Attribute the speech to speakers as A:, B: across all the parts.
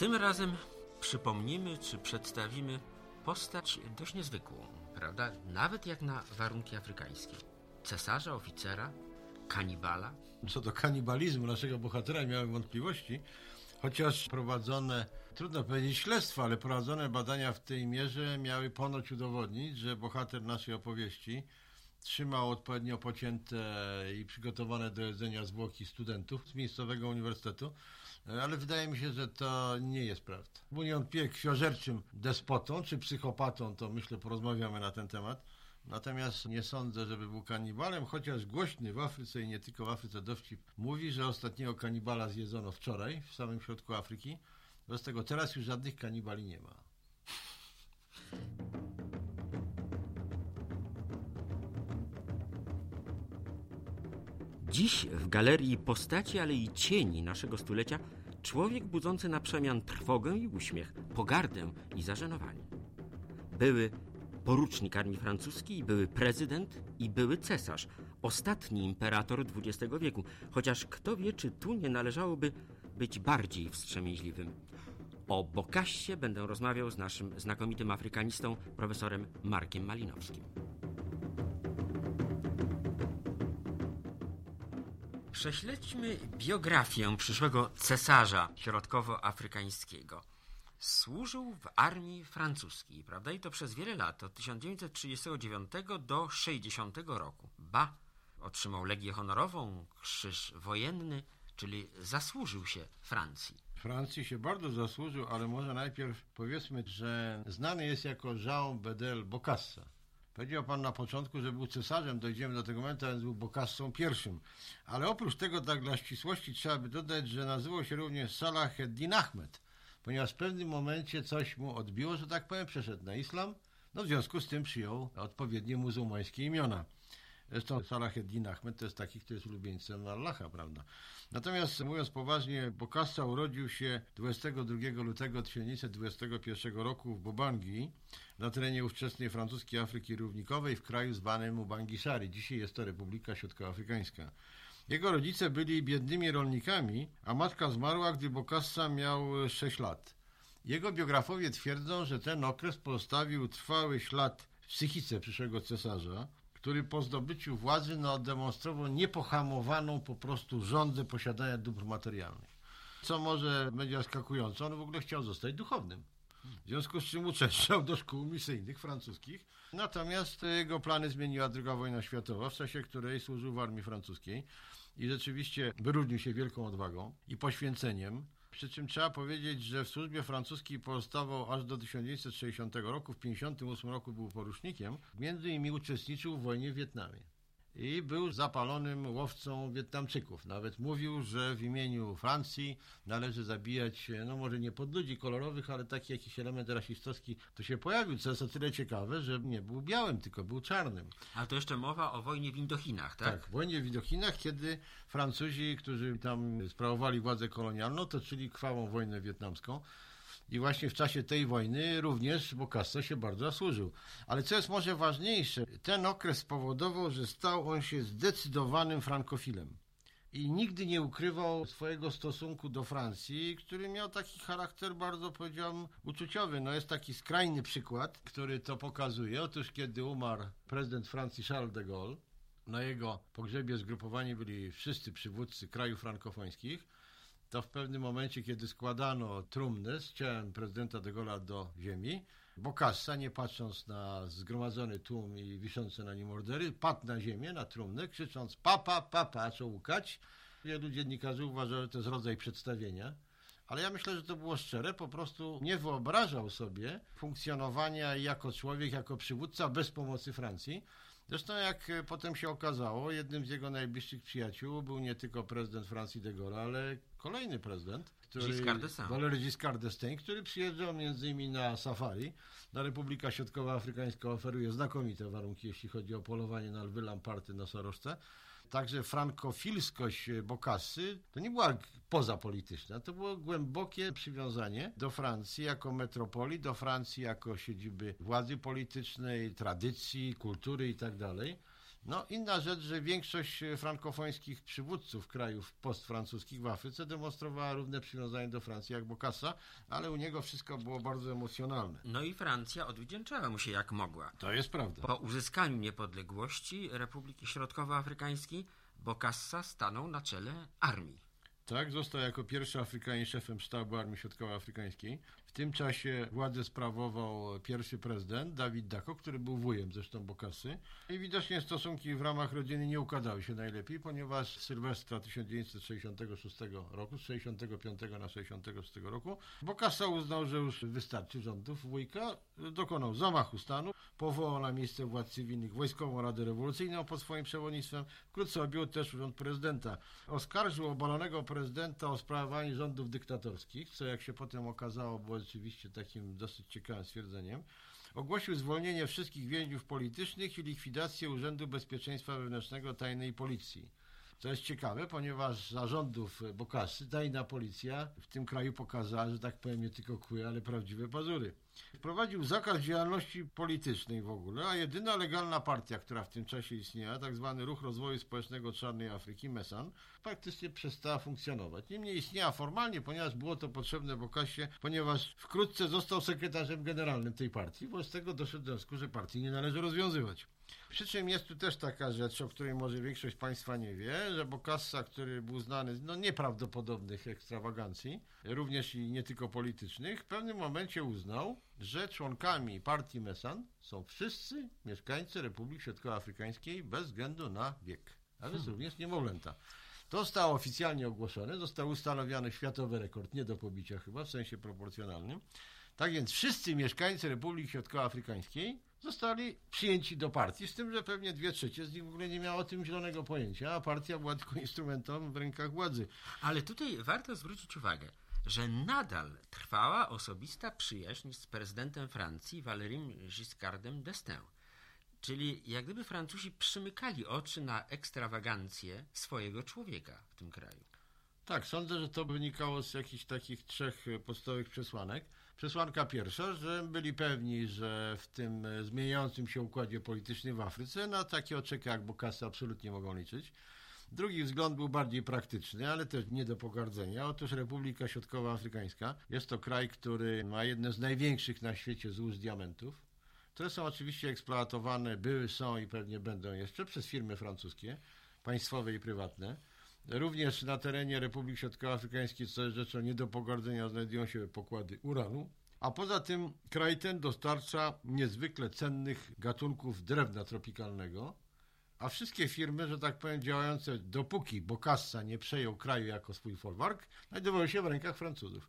A: Tym razem przypomnimy czy przedstawimy postać dość niezwykłą, prawda? Nawet jak na warunki afrykańskie. Cesarza, oficera, kanibala.
B: Co do kanibalizmu naszego bohatera miałem wątpliwości, chociaż prowadzone, trudno powiedzieć śledztwo, ale prowadzone badania w tej mierze miały ponoć udowodnić, że bohater naszej opowieści trzymał odpowiednio pocięte i przygotowane do jedzenia zwłoki studentów z miejscowego uniwersytetu, ale wydaje mi się, że to nie jest prawda. Był niewątpliwie krwiożerczym despotą czy psychopatą, to myślę porozmawiamy na ten temat. Natomiast nie sądzę, żeby był kanibalem, chociaż głośny w Afryce i nie tylko w Afryce dowcip mówi, że ostatniego kanibala zjedzono wczoraj w samym środku Afryki. Wobec tego teraz już żadnych kanibali nie ma.
A: Dziś w galerii postaci, ale i cieni naszego stulecia człowiek budzący na przemian trwogę i uśmiech, pogardę i zażenowanie. Były porucznik armii francuskiej, były prezydent i były cesarz, ostatni imperator XX wieku, chociaż kto wie, czy tu nie należałoby być bardziej wstrzemięźliwym. O Bokassie będę rozmawiał z naszym znakomitym afrykanistą, profesorem Markiem Malinowskim. Prześledźmy biografię przyszłego cesarza środkowoafrykańskiego. Służył w armii francuskiej, prawda? I to przez wiele lat, od 1939 do 60 roku. Ba, otrzymał Legię Honorową, Krzyż Wojenny, czyli zasłużył się Francji.
B: Francji się bardzo zasłużył, ale może najpierw powiedzmy, że znany jest jako Jean Bedel Bokassa. Powiedział pan na początku, że był cesarzem, dojdziemy do tego momentu, więc był Bokassą pierwszym. Ale oprócz tego, tak dla ścisłości, trzeba by dodać, że nazywał się również Salah Eddin Ahmed, ponieważ w pewnym momencie coś mu odbiło, że tak powiem, przeszedł na islam, no w związku z tym przyjął odpowiednie muzułmańskie imiona. Zresztą Salah Eddin Ahmed to jest taki, który jest ulubieńcem Allaha, prawda? Natomiast mówiąc poważnie, Bokassa urodził się 22 lutego 1921 roku w Bobangi, na terenie ówczesnej francuskiej Afryki Równikowej, w kraju zwanym Ubangi-Szary. Dzisiaj jest to Republika Środkoafrykańska. Jego rodzice byli biednymi rolnikami, a matka zmarła, gdy Bokassa miał 6 lat. Jego biografowie twierdzą, że ten okres pozostawił trwały ślad w psychice przyszłego cesarza, który po zdobyciu władzy no, demonstrował niepohamowaną po prostu rządzę posiadania dóbr materialnych. Co może będzie zaskakujące, on w ogóle chciał zostać duchownym. W związku z czym uczęszczał do szkół misyjnych francuskich. Natomiast jego plany zmieniła II wojna światowa, w czasie której służył w armii francuskiej i rzeczywiście wyróżnił się wielką odwagą i poświęceniem. Przy czym trzeba powiedzieć, że w służbie francuskiej pozostawał aż do 1960 roku. W 1958 roku był porusznikiem. Między innymi uczestniczył w wojnie w Wietnamie. I był zapalonym łowcą Wietnamczyków. Nawet mówił, że w imieniu Francji należy zabijać, no może nie pod ludzi kolorowych, ale taki jakiś element rasistowski to się pojawił, co jest o tyle ciekawe, że nie był białym, tylko był czarnym.
A: Ale to jeszcze mowa o wojnie w Indochinach, tak?
B: Tak, wojnie w Indochinach, kiedy Francuzi, którzy tam sprawowali władzę kolonialną, toczyli krwawą wojnę wietnamską. I właśnie w czasie tej wojny również Bokassa się bardzo zasłużył. Ale co jest może ważniejsze, ten okres spowodował, że stał on się zdecydowanym frankofilem. I nigdy nie ukrywał swojego stosunku do Francji, który miał taki charakter bardzo, powiedziałbym, uczuciowy. No jest taki skrajny przykład, który to pokazuje. Otóż kiedy umarł prezydent Francji Charles de Gaulle, na jego pogrzebie zgrupowani byli wszyscy przywódcy krajów frankofońskich, to w pewnym momencie, kiedy składano trumnę z ciałem prezydenta de Gaulle'a do ziemi, Bokassa, nie patrząc na zgromadzony tłum i wiszące na nim ordery, padł na ziemię, na trumnę, krzycząc papa, papa, zaczął łukać. Wielu dziennikarzy uważa, że to jest rodzaj przedstawienia. Ale ja myślę, że to było szczere, po prostu nie wyobrażał sobie funkcjonowania jako człowiek, jako przywódca bez pomocy Francji. Zresztą jak potem się okazało, jednym z jego najbliższych przyjaciół był nie tylko prezydent Francji de Gaulle, ale kolejny prezydent, który,
A: Giscard.
B: Valéry Giscard d'Estaing, który przyjeżdżał między innymi na safari. Na Republika Środkowoafrykańska oferuje znakomite warunki, jeśli chodzi o polowanie na lwy lamparty na Saroszce. Także frankofilskość Bokassy to nie była pozapolityczna, to było głębokie przywiązanie do Francji jako metropolii, do Francji jako siedziby władzy politycznej, tradycji, kultury i tak. No, inna rzecz, że większość frankofońskich przywódców krajów postfrancuskich w Afryce demonstrowała równe przywiązanie do Francji jak Bokassa, ale u niego wszystko było bardzo emocjonalne.
A: No i Francja odwdzięczała mu się jak mogła.
B: To jest prawda.
A: Po uzyskaniu niepodległości Republiki Środkowoafrykańskiej Bokassa stanął na czele armii.
B: Tak, został jako pierwszy Afrykanin szefem sztabu Armii Środkowoafrykańskiej. W tym czasie władzę sprawował pierwszy prezydent, Dawid Dako, który był wujem zresztą Bokasy. I widocznie stosunki w ramach rodziny nie układały się najlepiej, ponieważ Sylwestra 1966 roku, z 65 na 66 roku, Bokassa uznał, że już wystarczy rządów wujka, dokonał zamachu stanu, powołał na miejsce władz cywilnych Wojskową Radę Rewolucyjną pod swoim przewodnictwem, wkrótce objął też urząd prezydenta. Oskarżył obalonego prezydenta o sprawowanie rządów dyktatorskich, co jak się potem okazało było rzeczywiście takim dosyć ciekawym stwierdzeniem. Ogłosił zwolnienie wszystkich więźniów politycznych i likwidację Urzędu Bezpieczeństwa Wewnętrznego Tajnej Policji. To jest ciekawe, ponieważ zarządów Bokasy tajna policja w tym kraju pokazała, że tak powiem, nie tylko kły, ale prawdziwe pazury. Wprowadził zakaz działalności politycznej w ogóle, a jedyna legalna partia, która w tym czasie istniała, tak zwany Ruch Rozwoju Społecznego Czarnej Afryki, MESAN, praktycznie przestała funkcjonować. Niemniej istniała formalnie, ponieważ było to potrzebne Bokasie, ponieważ wkrótce został sekretarzem generalnym tej partii, bo z tego doszedł do wniosku, że partii nie należy rozwiązywać. Przy czym jest tu też taka rzecz, o której może większość Państwa nie wie, że Bokassa, który był znany z no, nieprawdopodobnych ekstrawagancji, również i nie tylko politycznych, w pewnym momencie uznał, że członkami partii Mesan są wszyscy mieszkańcy Republiki Środkowoafrykańskiej bez względu na wiek, a więc hmm. również niemowlęta. To zostało oficjalnie ogłoszone, został ustanowiony światowy rekord, nie do pobicia chyba, w sensie proporcjonalnym. Tak więc wszyscy mieszkańcy Republiki Środkowoafrykańskiej zostali przyjęci do partii, z tym, że pewnie dwie trzecie z nich w ogóle nie miało o tym zielonego pojęcia, a partia była tylko instrumentem w rękach władzy.
A: Ale tutaj warto zwrócić uwagę, że nadal trwała osobista przyjaźń z prezydentem Francji Valerym Giscardem d'Estaing. Czyli jak gdyby Francuzi przymykali oczy na ekstrawagancję swojego człowieka w tym kraju.
B: Tak, sądzę, że to wynikało z jakichś takich trzech podstawowych przesłanek. Przesłanka pierwsza, że byli pewni, że w tym zmieniającym się układzie politycznym w Afryce na takie oczeka jak Bokassa absolutnie mogą liczyć. Drugi wzgląd był bardziej praktyczny, ale też nie do pogardzenia. Otóż Republika Środkowoafrykańska jest to kraj, który ma jedne z największych na świecie złóż diamentów, które są oczywiście eksploatowane, były, są i pewnie będą jeszcze przez firmy francuskie, państwowe i prywatne. Również na terenie Republiki Środkowoafrykańskiej, co jest rzeczą nie do pogardzenia, znajdują się pokłady uranu. A poza tym kraj ten dostarcza niezwykle cennych gatunków drewna tropikalnego, a wszystkie firmy, że tak powiem, działające dopóki Bokassa nie przejął kraju jako swój folwark, znajdowały się w rękach Francuzów.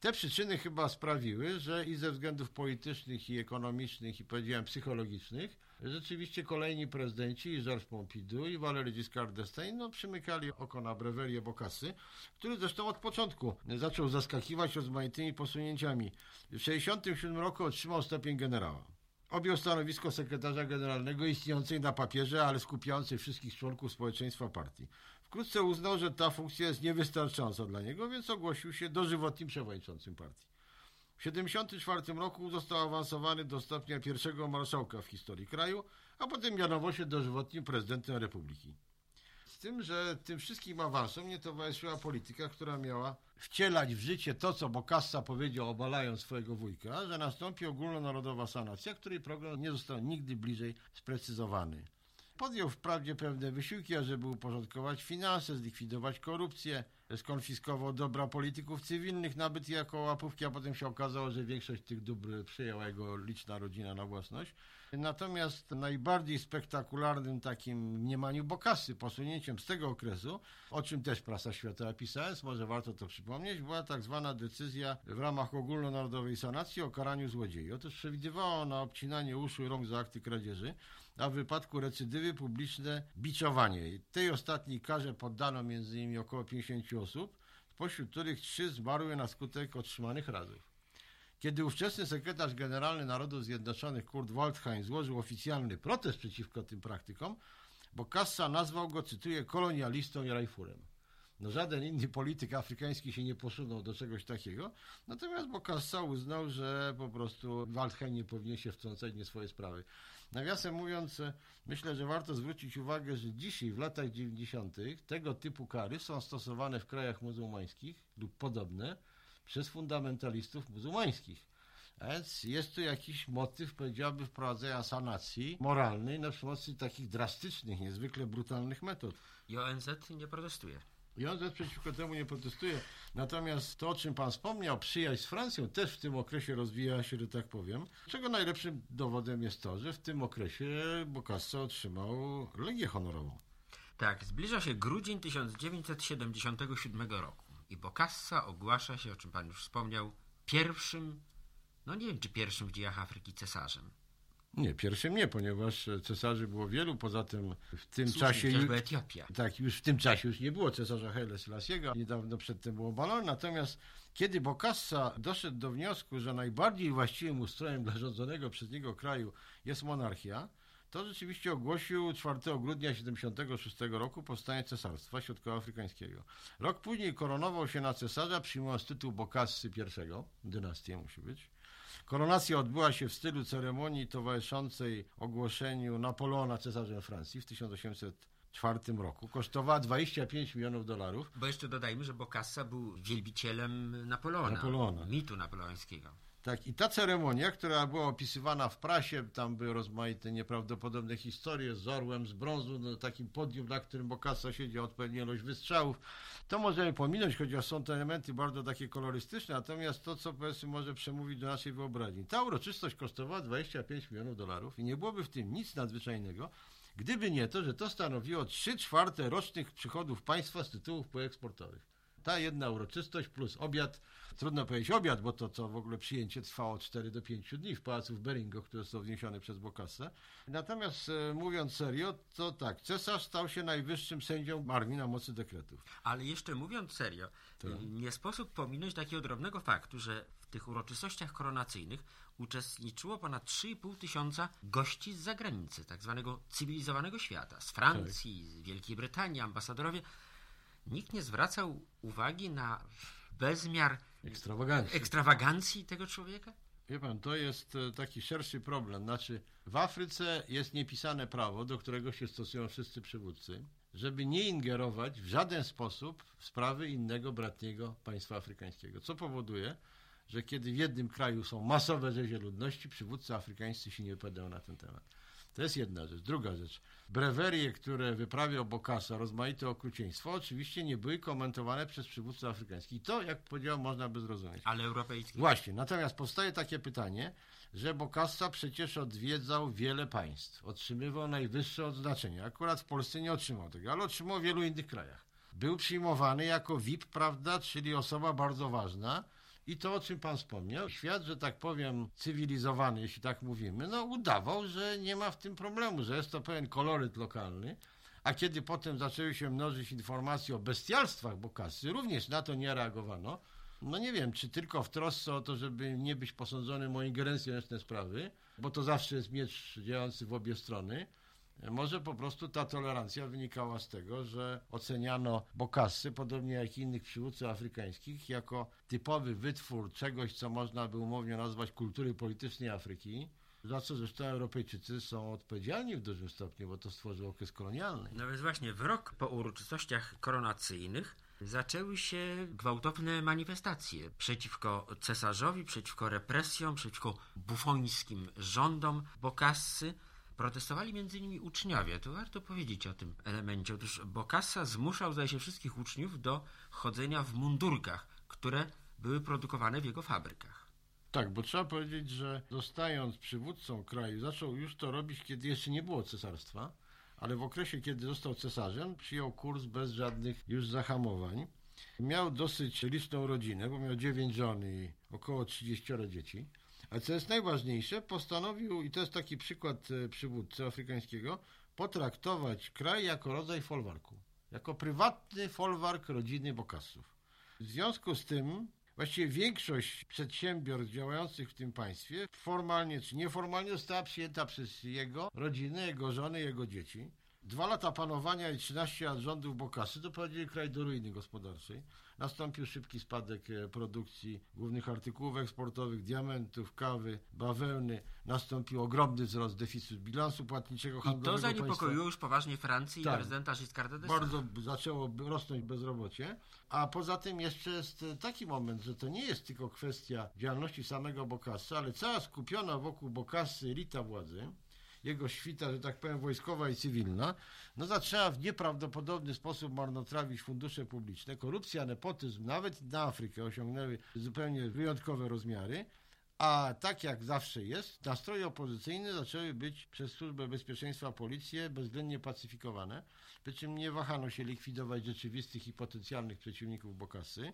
B: Te przyczyny chyba sprawiły, że i ze względów politycznych, i ekonomicznych, i powiedziałem psychologicznych, rzeczywiście kolejni prezydenci, i Georges Pompidou, i Valéry Giscard d'Estaing, no, przymykali oko na brewerię Bokassy, który zresztą od początku zaczął zaskakiwać rozmaitymi posunięciami. W 1967 roku otrzymał stopień generała. Objął stanowisko sekretarza generalnego istniejącej na papierze, ale skupiającej wszystkich członków społeczeństwa partii. Wkrótce uznał, że ta funkcja jest niewystarczająca dla niego, więc ogłosił się dożywotnim przewodniczącym partii. W 1974 roku został awansowany do stopnia pierwszego marszałka w historii kraju, a potem mianował się dożywotnim prezydentem republiki. Z tym, że tym wszystkim awansom nie towarzyszyła polityka, która miała wcielać w życie to, co Bokassa powiedział, obalając swojego wujka, że nastąpi ogólnonarodowa sanacja, której program nie został nigdy bliżej sprecyzowany. Podjął wprawdzie pewne wysiłki, ażeby uporządkować finanse, zlikwidować korupcję, skonfiskował dobra polityków cywilnych nabytych jako łapówki, a potem się okazało, że większość tych dóbr przyjęła jego liczna rodzina na własność. Natomiast najbardziej spektakularnym takim mniemaniu Bokasy, posunięciem z tego okresu, o czym też prasa światowa pisała, może warto to przypomnieć, była tak zwana decyzja w ramach ogólnonarodowej sanacji o karaniu złodziei. Otóż przewidywało na obcinanie uszu i rąk za akty kradzieży, a w wypadku recydywy publiczne biczowanie. Tej ostatniej karze poddano m.in. około 50 osób, spośród których trzy zmarły na skutek otrzymanych razów. Kiedy ówczesny sekretarz generalny Narodów Zjednoczonych Kurt Waldheim złożył oficjalny protest przeciwko tym praktykom, bo Kassa nazwał go, cytuję, kolonialistą i rajfurem. No żaden inny polityk afrykański się nie posunął do czegoś takiego. Natomiast Bokassa uznał, że po prostu Waldheim nie powinien się wtrącać w swoje sprawy. Nawiasem mówiąc, myślę, że warto zwrócić uwagę, że dzisiaj, w latach 90., tego typu kary są stosowane w krajach muzułmańskich lub podobne przez fundamentalistów muzułmańskich. Więc jest tu jakiś motyw, powiedziałby, wprowadzenia sanacji moralnej na pomocy takich drastycznych, niezwykle brutalnych metod.
A: I ONZ nie protestuje.
B: I ONZ przeciwko temu nie protestuje. Natomiast to, o czym pan wspomniał, przyjaźń z Francją też w tym okresie rozwijała się, że tak powiem. Czego najlepszym dowodem jest to, że w tym okresie Bokassa otrzymał Legię Honorową.
A: Tak, zbliża się grudzień 1977 roku i Bokassa ogłasza się, o czym pan już wspomniał, pierwszym, no nie wiem czy pierwszym w dziejach Afryki cesarzem.
B: Nie, pierwszym nie, ponieważ cesarzy było wielu, poza tym w tym
A: Słusznie,
B: czasie...
A: chociażby Etiopia.
B: Tak, już w tym czasie już nie było cesarza Haile Selassiego, niedawno przedtem było Balon, natomiast kiedy Bokassa doszedł do wniosku, że najbardziej właściwym ustrojem dla rządzonego przez niego kraju jest monarchia, to rzeczywiście ogłosił 4 grudnia 1976 roku powstanie Cesarstwa Środkowoafrykańskiego. Rok później koronował się na cesarza, przyjmując tytuł Bokassy I, dynastię musi być. Koronacja odbyła się w stylu ceremonii towarzyszącej ogłoszeniu Napoleona cesarzem Francji w 1804 roku. Kosztowała 25 milionów dolarów.
A: Bo jeszcze dodajmy, że Bokassa był wielbicielem Napoleona,
B: Napoleona.
A: mitu napoleońskiego.
B: Tak, i ta ceremonia, która była opisywana w prasie, tam były rozmaite nieprawdopodobne historie z orłem z brązu, no, takim podium, na którym Bokassa siedział odpowiednią ilość wystrzałów. To możemy pominąć, chociaż są to elementy bardzo takie kolorystyczne, natomiast to, co powiedzmy może przemówić do naszej wyobraźni. Ta uroczystość kosztowała 25 milionów dolarów i nie byłoby w tym nic nadzwyczajnego, gdyby nie to, że to stanowiło 3 czwarte rocznych przychodów państwa z tytułów poeksportowych. Ta jedna uroczystość plus obiad, trudno powiedzieć obiad, bo to co w ogóle przyjęcie trwało od 4 do 5 dni w pałacu w Beringo, które został wniesione przez Bokassę. Natomiast e, mówiąc serio, to tak, cesarz stał się najwyższym sędzią armii na mocy dekretów.
A: Ale jeszcze mówiąc serio,
B: Tak.
A: nie sposób pominąć takiego drobnego faktu, że w tych uroczystościach koronacyjnych uczestniczyło ponad 3,5 tysiąca gości z zagranicy, tak zwanego cywilizowanego świata, z Francji, z Wielkiej Brytanii, ambasadorowie. Nikt nie zwracał uwagi na bezmiar
B: Ekstrawagancja.
A: ekstrawagancji tego człowieka?
B: Wie pan, to jest e, taki szerszy problem. Znaczy, w Afryce jest niepisane prawo, do którego się stosują wszyscy przywódcy, żeby nie ingerować w żaden sposób w sprawy innego, bratniego państwa afrykańskiego. Co powoduje, że kiedy w jednym kraju są masowe rzezie ludności, przywódcy afrykańscy się nie wypowiadają na ten temat. To jest jedna rzecz. Druga rzecz. Brewerie, które wyprawiał Bokassa, rozmaite okrucieństwo, oczywiście nie były komentowane przez przywódców afrykańskich. To, jak powiedziałem, można by zrozumieć.
A: Ale europejski.
B: Właśnie, natomiast powstaje takie pytanie, że Bokassa przecież odwiedzał wiele państw, otrzymywał najwyższe odznaczenia. Akurat w Polsce nie otrzymał tego, ale otrzymał w wielu innych krajach. Był przyjmowany jako VIP, prawda, czyli osoba bardzo ważna. I to, o czym pan wspomniał, świat, że tak powiem, cywilizowany, jeśli tak mówimy, no udawał, że nie ma w tym problemu, że jest to pewien koloryt lokalny. A kiedy potem zaczęły się mnożyć informacje o bestialstwach Bokassy, również na to nie reagowano. No nie wiem, czy tylko w trosce o to, żeby nie być posądzonym o ingerencję w ręczne sprawy, bo to zawsze jest miecz działający w obie strony. Może po prostu ta tolerancja wynikała z tego, że oceniano Bokassy, podobnie jak innych przywódców afrykańskich, jako typowy wytwór czegoś, co można by umownie nazwać kultury politycznej Afryki, za co zresztą Europejczycy są odpowiedzialni w dużym stopniu, bo to stworzył okres kolonialny.
A: No więc właśnie w rok po uroczystościach koronacyjnych zaczęły się gwałtowne manifestacje przeciwko cesarzowi, przeciwko represjom, przeciwko bufońskim rządom Bokassy. Protestowali innymi uczniowie. To warto powiedzieć o tym elemencie. Otóż Bokassa zmuszał, zdaje się, wszystkich uczniów do chodzenia w mundurkach, które były produkowane w jego fabrykach.
B: Tak, bo trzeba powiedzieć, że zostając przywódcą kraju, zaczął już to robić, kiedy jeszcze nie było cesarstwa, ale w okresie, kiedy został cesarzem, przyjął kurs bez żadnych już zahamowań. Miał dosyć liczną rodzinę, bo miał dziewięć żon i około 30 dzieci. A co jest najważniejsze, postanowił, i to jest taki przykład e, przywódcy afrykańskiego, potraktować kraj jako rodzaj folwarku. Jako prywatny folwark rodziny Bokassów. W związku z tym właściwie większość przedsiębiorstw działających w tym państwie formalnie czy nieformalnie została przyjęta przez jego rodzinę, jego żony, jego dzieci. Dwa lata panowania i 13 lat rządów Bokasy doprowadzili kraj do ruiny gospodarczej. Nastąpił szybki spadek e, produkcji głównych artykułów eksportowych, diamentów, kawy, bawełny. Nastąpił ogromny wzrost deficytu bilansu płatniczego
A: I
B: handlowego
A: to zaniepokoiło już poważnie Francję i
B: Tak.
A: prezydenta Giscarda d'Estaing.
B: Bardzo zaczęło rosnąć bezrobocie. A poza tym jeszcze jest e, taki moment, że to nie jest tylko kwestia działalności samego Bokassa, ale cała skupiona wokół Bokassy elita władzy, jego świta, że tak powiem, wojskowa i cywilna, no zaczęła w nieprawdopodobny sposób marnotrawić fundusze publiczne. Korupcja, nepotyzm, nawet na Afrykę osiągnęły zupełnie wyjątkowe rozmiary. A tak jak zawsze jest, nastroje opozycyjne zaczęły być przez Służbę Bezpieczeństwa Policję bezwzględnie pacyfikowane, przy czym nie wahano się likwidować rzeczywistych i potencjalnych przeciwników Bokasy.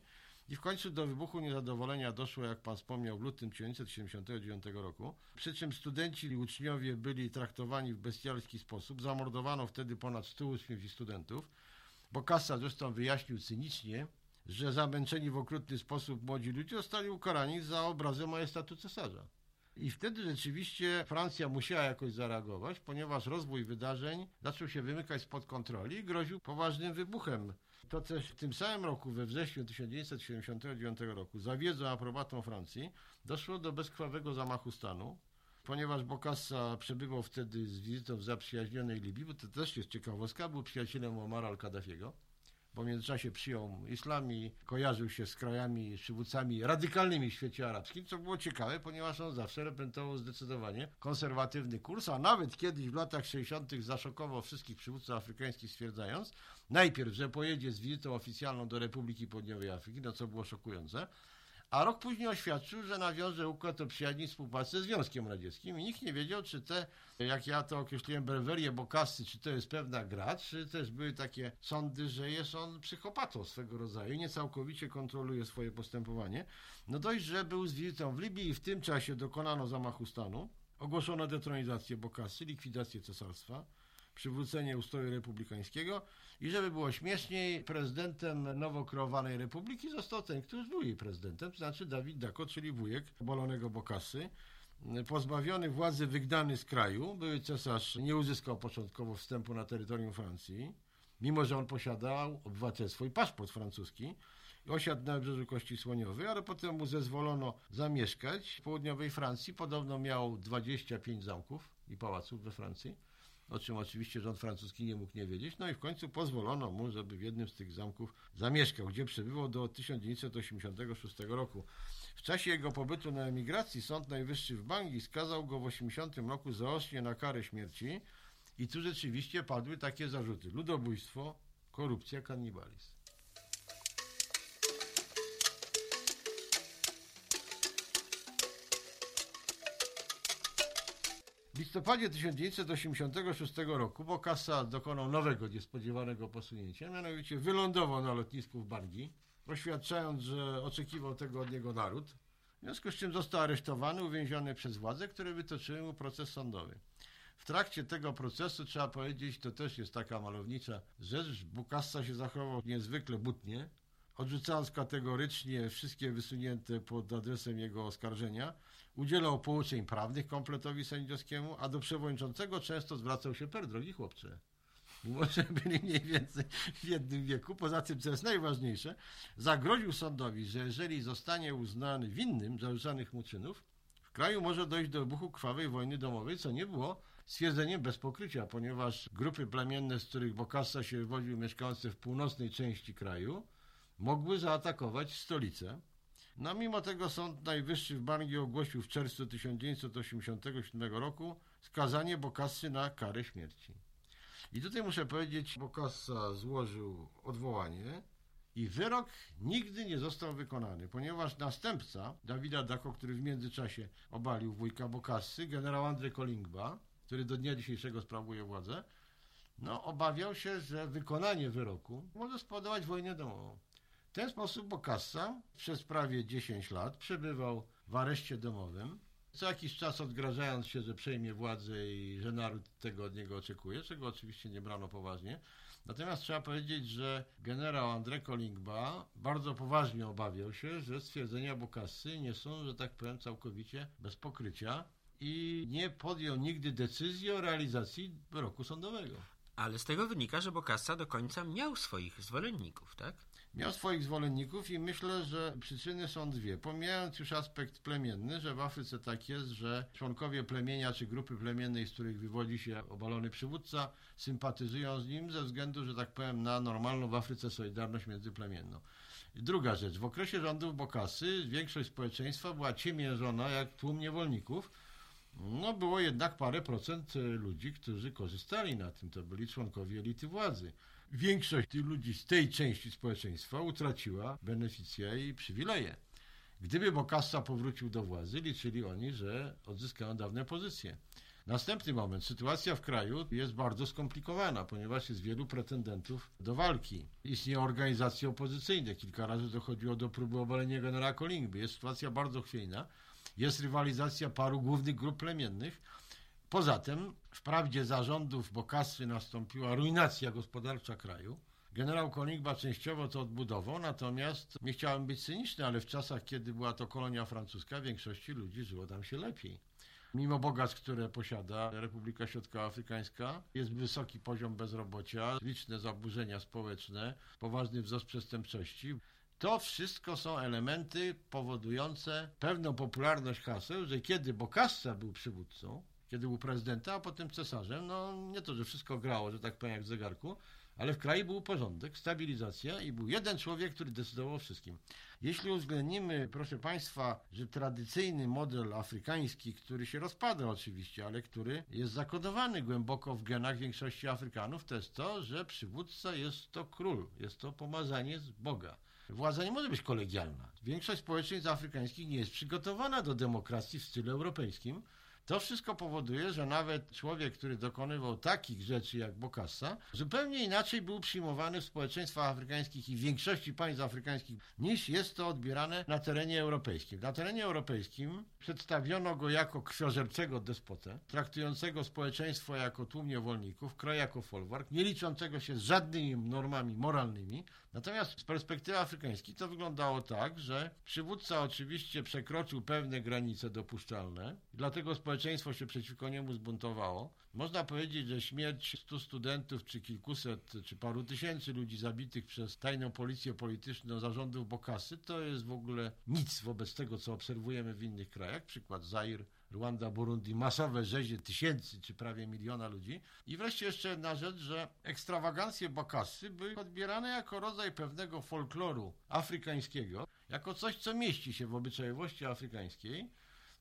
B: I w końcu do wybuchu niezadowolenia doszło, jak pan wspomniał, w lutym 1979 roku. Przy czym studenci i uczniowie byli traktowani w bestialski sposób. Zamordowano wtedy ponad 100 uczniów studentów. Bokassa zresztą wyjaśnił cynicznie, że zamęczeni w okrutny sposób młodzi ludzie zostali ukarani za obrazę majestatu cesarza. I wtedy rzeczywiście Francja musiała jakoś zareagować, ponieważ rozwój wydarzeń zaczął się wymykać spod kontroli i groził poważnym wybuchem. To też w tym samym roku, we wrześniu 1979 roku, za wiedzą aprobatą Francji, doszło do bezkrwawego zamachu stanu. Ponieważ Bokassa przebywał wtedy z wizytą w zaprzyjaźnionej Libii, bo to też jest ciekawostka, był przyjacielem Omara al-Kaddafiego, w międzyczasie przyjął islam i kojarzył się z krajami, przywódcami radykalnymi w świecie arabskim, co było ciekawe, ponieważ on zawsze reprezentował zdecydowanie konserwatywny kurs, a nawet kiedyś w latach 60. zaszokował wszystkich przywódców afrykańskich, stwierdzając najpierw, że pojedzie z wizytą oficjalną do Republiki Południowej Afryki, no co było szokujące, a rok później oświadczył, że nawiąże układ o przyjaźni i współpracy ze Związkiem Radzieckim i nikt nie wiedział, czy te, jak ja to określiłem, brewerie Bokasy, czy to jest pewna gra, czy też były takie sądy, że jest on psychopatą swego rodzaju, nie całkowicie kontroluje swoje postępowanie. No dość, że był z wizytą w Libii i w tym czasie dokonano zamachu stanu, ogłoszono detronizację Bokasy, likwidację cesarstwa, przywrócenie ustroju republikańskiego i żeby było śmieszniej, prezydentem nowo kreowanej republiki został ten, który był jej prezydentem, to znaczy Dawid Dako, czyli wujek obalonego Bokasy. Pozbawiony władzy, wygnany z kraju, były cesarz nie uzyskał początkowo wstępu na terytorium Francji, mimo że on posiadał obywatelstwo i paszport francuski. Osiadł na wybrzeżu Kości Słoniowej, ale potem mu zezwolono zamieszkać w południowej Francji. Podobno miał 25 zamków i pałaców we Francji o czym oczywiście rząd francuski nie mógł nie wiedzieć. No i w końcu pozwolono mu, żeby w jednym z tych zamków zamieszkał, gdzie przebywał do 1986 roku. W czasie jego pobytu na emigracji Sąd Najwyższy w Bangui skazał go w 80 roku zaocznie na karę śmierci i tu rzeczywiście padły takie zarzuty. Ludobójstwo, korupcja, kannibalizm. Listopadzie 1986 roku Bokassa dokonał nowego, niespodziewanego posunięcia, mianowicie wylądował na lotnisku w Bangui, oświadczając, że oczekiwał tego od niego naród, w związku z czym został aresztowany, uwięziony przez władze, które wytoczyły mu proces sądowy. W trakcie tego procesu, trzeba powiedzieć, to też jest taka malownicza rzecz, Bokassa się zachował niezwykle butnie, odrzucając kategorycznie wszystkie wysunięte pod adresem jego oskarżenia, udzielał pouczeń prawnych kompletowi sędziowskiemu, a do przewodniczącego często zwracał się per drogi chłopcze. Mimo, że byli mniej więcej w jednym wieku. Poza tym, co jest najważniejsze, zagroził sądowi, że jeżeli zostanie uznany winnym zarzucanych mu czynów, w kraju może dojść do wybuchu krwawej wojny domowej, co nie było stwierdzeniem bez pokrycia, ponieważ grupy plemienne, z których Bokassa się wywodził, mieszkające w północnej części kraju, mogły zaatakować stolicę. No mimo tego Sąd Najwyższy w Bangui ogłosił w czerwcu 1987 roku skazanie Bokassy na karę śmierci. I tutaj muszę powiedzieć, Bokassa złożył odwołanie i wyrok nigdy nie został wykonany, ponieważ następca Dawida Dako, który w międzyczasie obalił wujka Bokassy, generał Andrzej Kolingba, który do dnia dzisiejszego sprawuje władzę, no obawiał się, że wykonanie wyroku może spowodować wojnę domową. W ten sposób Bokassa przez prawie 10 lat przebywał w areszcie domowym, co jakiś czas odgrażając się, że przejmie władzę i że naród tego od niego oczekuje, czego oczywiście nie brano poważnie. Natomiast trzeba powiedzieć, że generał André Kolingba bardzo poważnie obawiał się, że stwierdzenia Bokassy nie są, że tak powiem, całkowicie bez pokrycia i nie podjął nigdy decyzji o realizacji wyroku sądowego.
A: Ale z tego wynika, że Bokassa do końca miał swoich zwolenników, tak?
B: Miał swoich zwolenników i myślę, że przyczyny są dwie. Pomijając już aspekt plemienny, że w Afryce tak jest, że członkowie plemienia czy grupy plemiennej, z których wywodzi się obalony przywódca, sympatyzują z nim ze względu, że tak powiem, na normalną w Afryce solidarność międzyplemienną. I druga rzecz, w okresie rządów Bokasy większość społeczeństwa była ciemiężona jak tłum niewolników, no było jednak parę procent ludzi, którzy korzystali na tym. To byli członkowie elity władzy. Większość tych ludzi z tej części społeczeństwa utraciła beneficje i przywileje. Gdyby Bokassa powrócił do władzy, liczyli oni, że odzyskają dawne pozycje. Następny moment. Sytuacja w kraju jest bardzo skomplikowana, ponieważ jest wielu pretendentów do walki. Istnieją organizacje opozycyjne. Kilka razy dochodziło do próby obalenia generała Kolingby. Jest sytuacja bardzo chwiejna. Jest rywalizacja paru głównych grup plemiennych. Poza tym, wprawdzie zarządów Bokasy nastąpiła ruinacja gospodarcza kraju. Generał Konigba częściowo to odbudował, natomiast nie chciałem być cyniczny, ale w czasach, kiedy była to kolonia francuska, większości ludzi żyło tam się lepiej. Mimo bogactw, które posiada Republika Środkowoafrykańska, jest wysoki poziom bezrobocia, liczne zaburzenia społeczne, poważny wzrost przestępczości. To wszystko są elementy powodujące pewną popularność haseł, że kiedy Bokassa był przywódcą, kiedy był prezydentem, a potem cesarzem, no nie to, że wszystko grało, że tak powiem, jak w zegarku, ale w kraju był porządek, stabilizacja i był jeden człowiek, który decydował o wszystkim. Jeśli uwzględnimy, proszę Państwa, że tradycyjny model afrykański, który się rozpada oczywiście, ale który jest zakodowany głęboko w genach większości Afrykanów, to jest to, że przywódca jest to król, jest to pomazanie z Boga. Władza nie może być kolegialna. Większość społeczeństw afrykańskich nie jest przygotowana do demokracji w stylu europejskim, to wszystko powoduje, że nawet człowiek, który dokonywał takich rzeczy jak Bokassa, zupełnie inaczej był przyjmowany w społeczeństwach afrykańskich i w większości państw afrykańskich niż jest to odbierane na terenie europejskim. Na terenie europejskim przedstawiono go jako krwiożerczego despotę, traktującego społeczeństwo jako tłum niewolników, kraj jako folwark, nie liczącego się z żadnymi normami moralnymi. Natomiast z perspektywy afrykańskiej to wyglądało tak, że przywódca oczywiście przekroczył pewne granice dopuszczalne, dlatego społeczeństwo się przeciwko niemu zbuntowało. Można powiedzieć, że śmierć stu studentów, czy kilkuset, czy paru tysięcy ludzi zabitych przez tajną policję polityczną zarządów Bokasy to jest w ogóle nic wobec tego, co obserwujemy w innych krajach. Przykład Zair, Rwanda, Burundi, masowe rzezie tysięcy czy prawie miliona ludzi. I wreszcie jeszcze jedna rzecz, że ekstrawagancje Bokasy były odbierane jako rodzaj pewnego folkloru afrykańskiego, jako coś, co mieści się w obyczajowości afrykańskiej.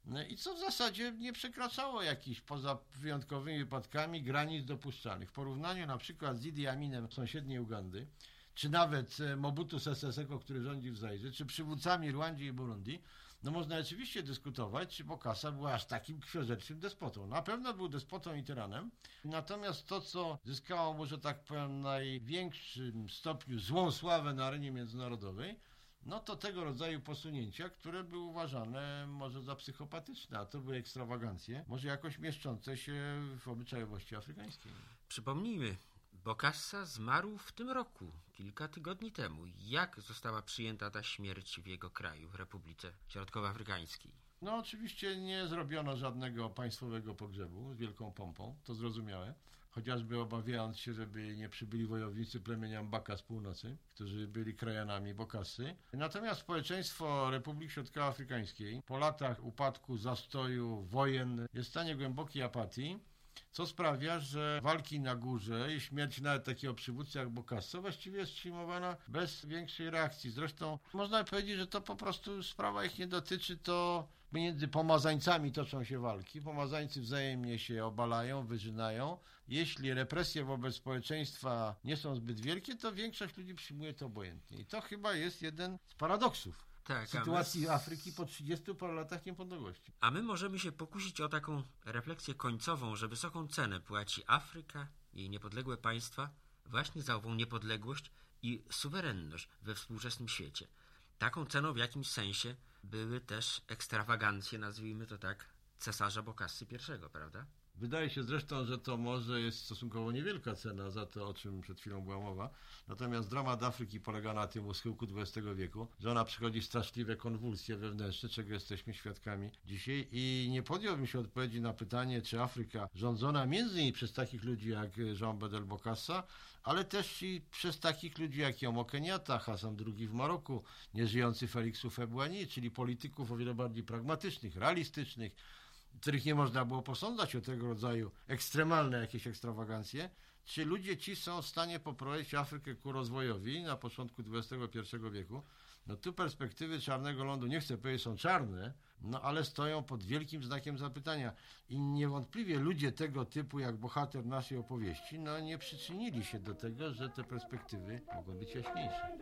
B: No I co w zasadzie nie przekraczało jakichś, poza wyjątkowymi wypadkami, granic dopuszczalnych. W porównaniu na przykład z Idi Aminem sąsiedniej Ugandy, czy nawet Mobutu Sese Seko, który rządzi w Zairze, czy przywódcami Rwandii i Burundi, no można oczywiście dyskutować, czy Bokassa był aż takim krwiożerczym despotą. Na pewno był despotą i tyranem, natomiast to, co zyskało może tak powiem największym stopniu złą sławę na arenie międzynarodowej, no to tego rodzaju posunięcia, które były uważane może za psychopatyczne, a to były ekstrawagancje, może jakoś mieszczące się w obyczajowości afrykańskiej.
A: Przypomnijmy, Bokassa zmarł w tym roku, kilka tygodni temu. Jak została przyjęta ta śmierć w jego kraju, w Republice Środkowoafrykańskiej?
B: No oczywiście nie zrobiono żadnego państwowego pogrzebu z wielką pompą, to zrozumiałe. Chociażby obawiając się, żeby nie przybyli wojownicy plemienia Mbaka z północy, którzy byli krajanami Bokasy. Natomiast społeczeństwo Republiki Środkowoafrykańskiej po latach upadku, zastoju, wojen jest w stanie głębokiej apatii co sprawia, że walki na górze i śmierć nawet takiego przywódcy jak Bokassa właściwie jest przyjmowana bez większej reakcji. Zresztą można powiedzieć, że to po prostu sprawa ich nie dotyczy, to między pomazańcami toczą się walki, pomazańcy wzajemnie się obalają, wyżynają. Jeśli represje wobec społeczeństwa nie są zbyt wielkie, to większość ludzi przyjmuje to obojętnie. I to chyba jest jeden z paradoksów tak, sytuacji my... Afryki po 30 paru latach niepodległości.
A: A my możemy się pokusić o taką refleksję końcową, że wysoką cenę płaci Afryka, jej niepodległe państwa, właśnie za ową niepodległość i suwerenność we współczesnym świecie. Taką ceną w jakimś sensie były też ekstrawagancje, nazwijmy to tak, cesarza Bokassy I, prawda?
B: Wydaje się zresztą, że to może jest stosunkowo niewielka cena za to, o czym przed chwilą była mowa. Natomiast dramat Afryki polega na tym u schyłku XX wieku, że ona przychodzi straszliwe konwulsje wewnętrzne, czego jesteśmy świadkami dzisiaj i nie podjąłbym się odpowiedzi na pytanie, czy Afryka rządzona między innymi przez takich ludzi jak Jean Bedel Bokassa, ale też i przez takich ludzi jak Jomo Kenyatta, Hassan II w Maroku, nieżyjący Felix Houphouët-Boigny, czyli polityków o wiele bardziej pragmatycznych, realistycznych, których nie można było posądzać o tego rodzaju ekstremalne jakieś ekstrawagancje, czy ludzie ci są w stanie poprowadzić Afrykę ku rozwojowi na początku XXI wieku? No tu perspektywy czarnego lądu, nie chcę powiedzieć, są czarne, no ale stoją pod wielkim znakiem zapytania. I niewątpliwie ludzie tego typu, jak bohater naszej opowieści, no nie przyczynili się do tego, że te perspektywy mogą być jaśniejsze.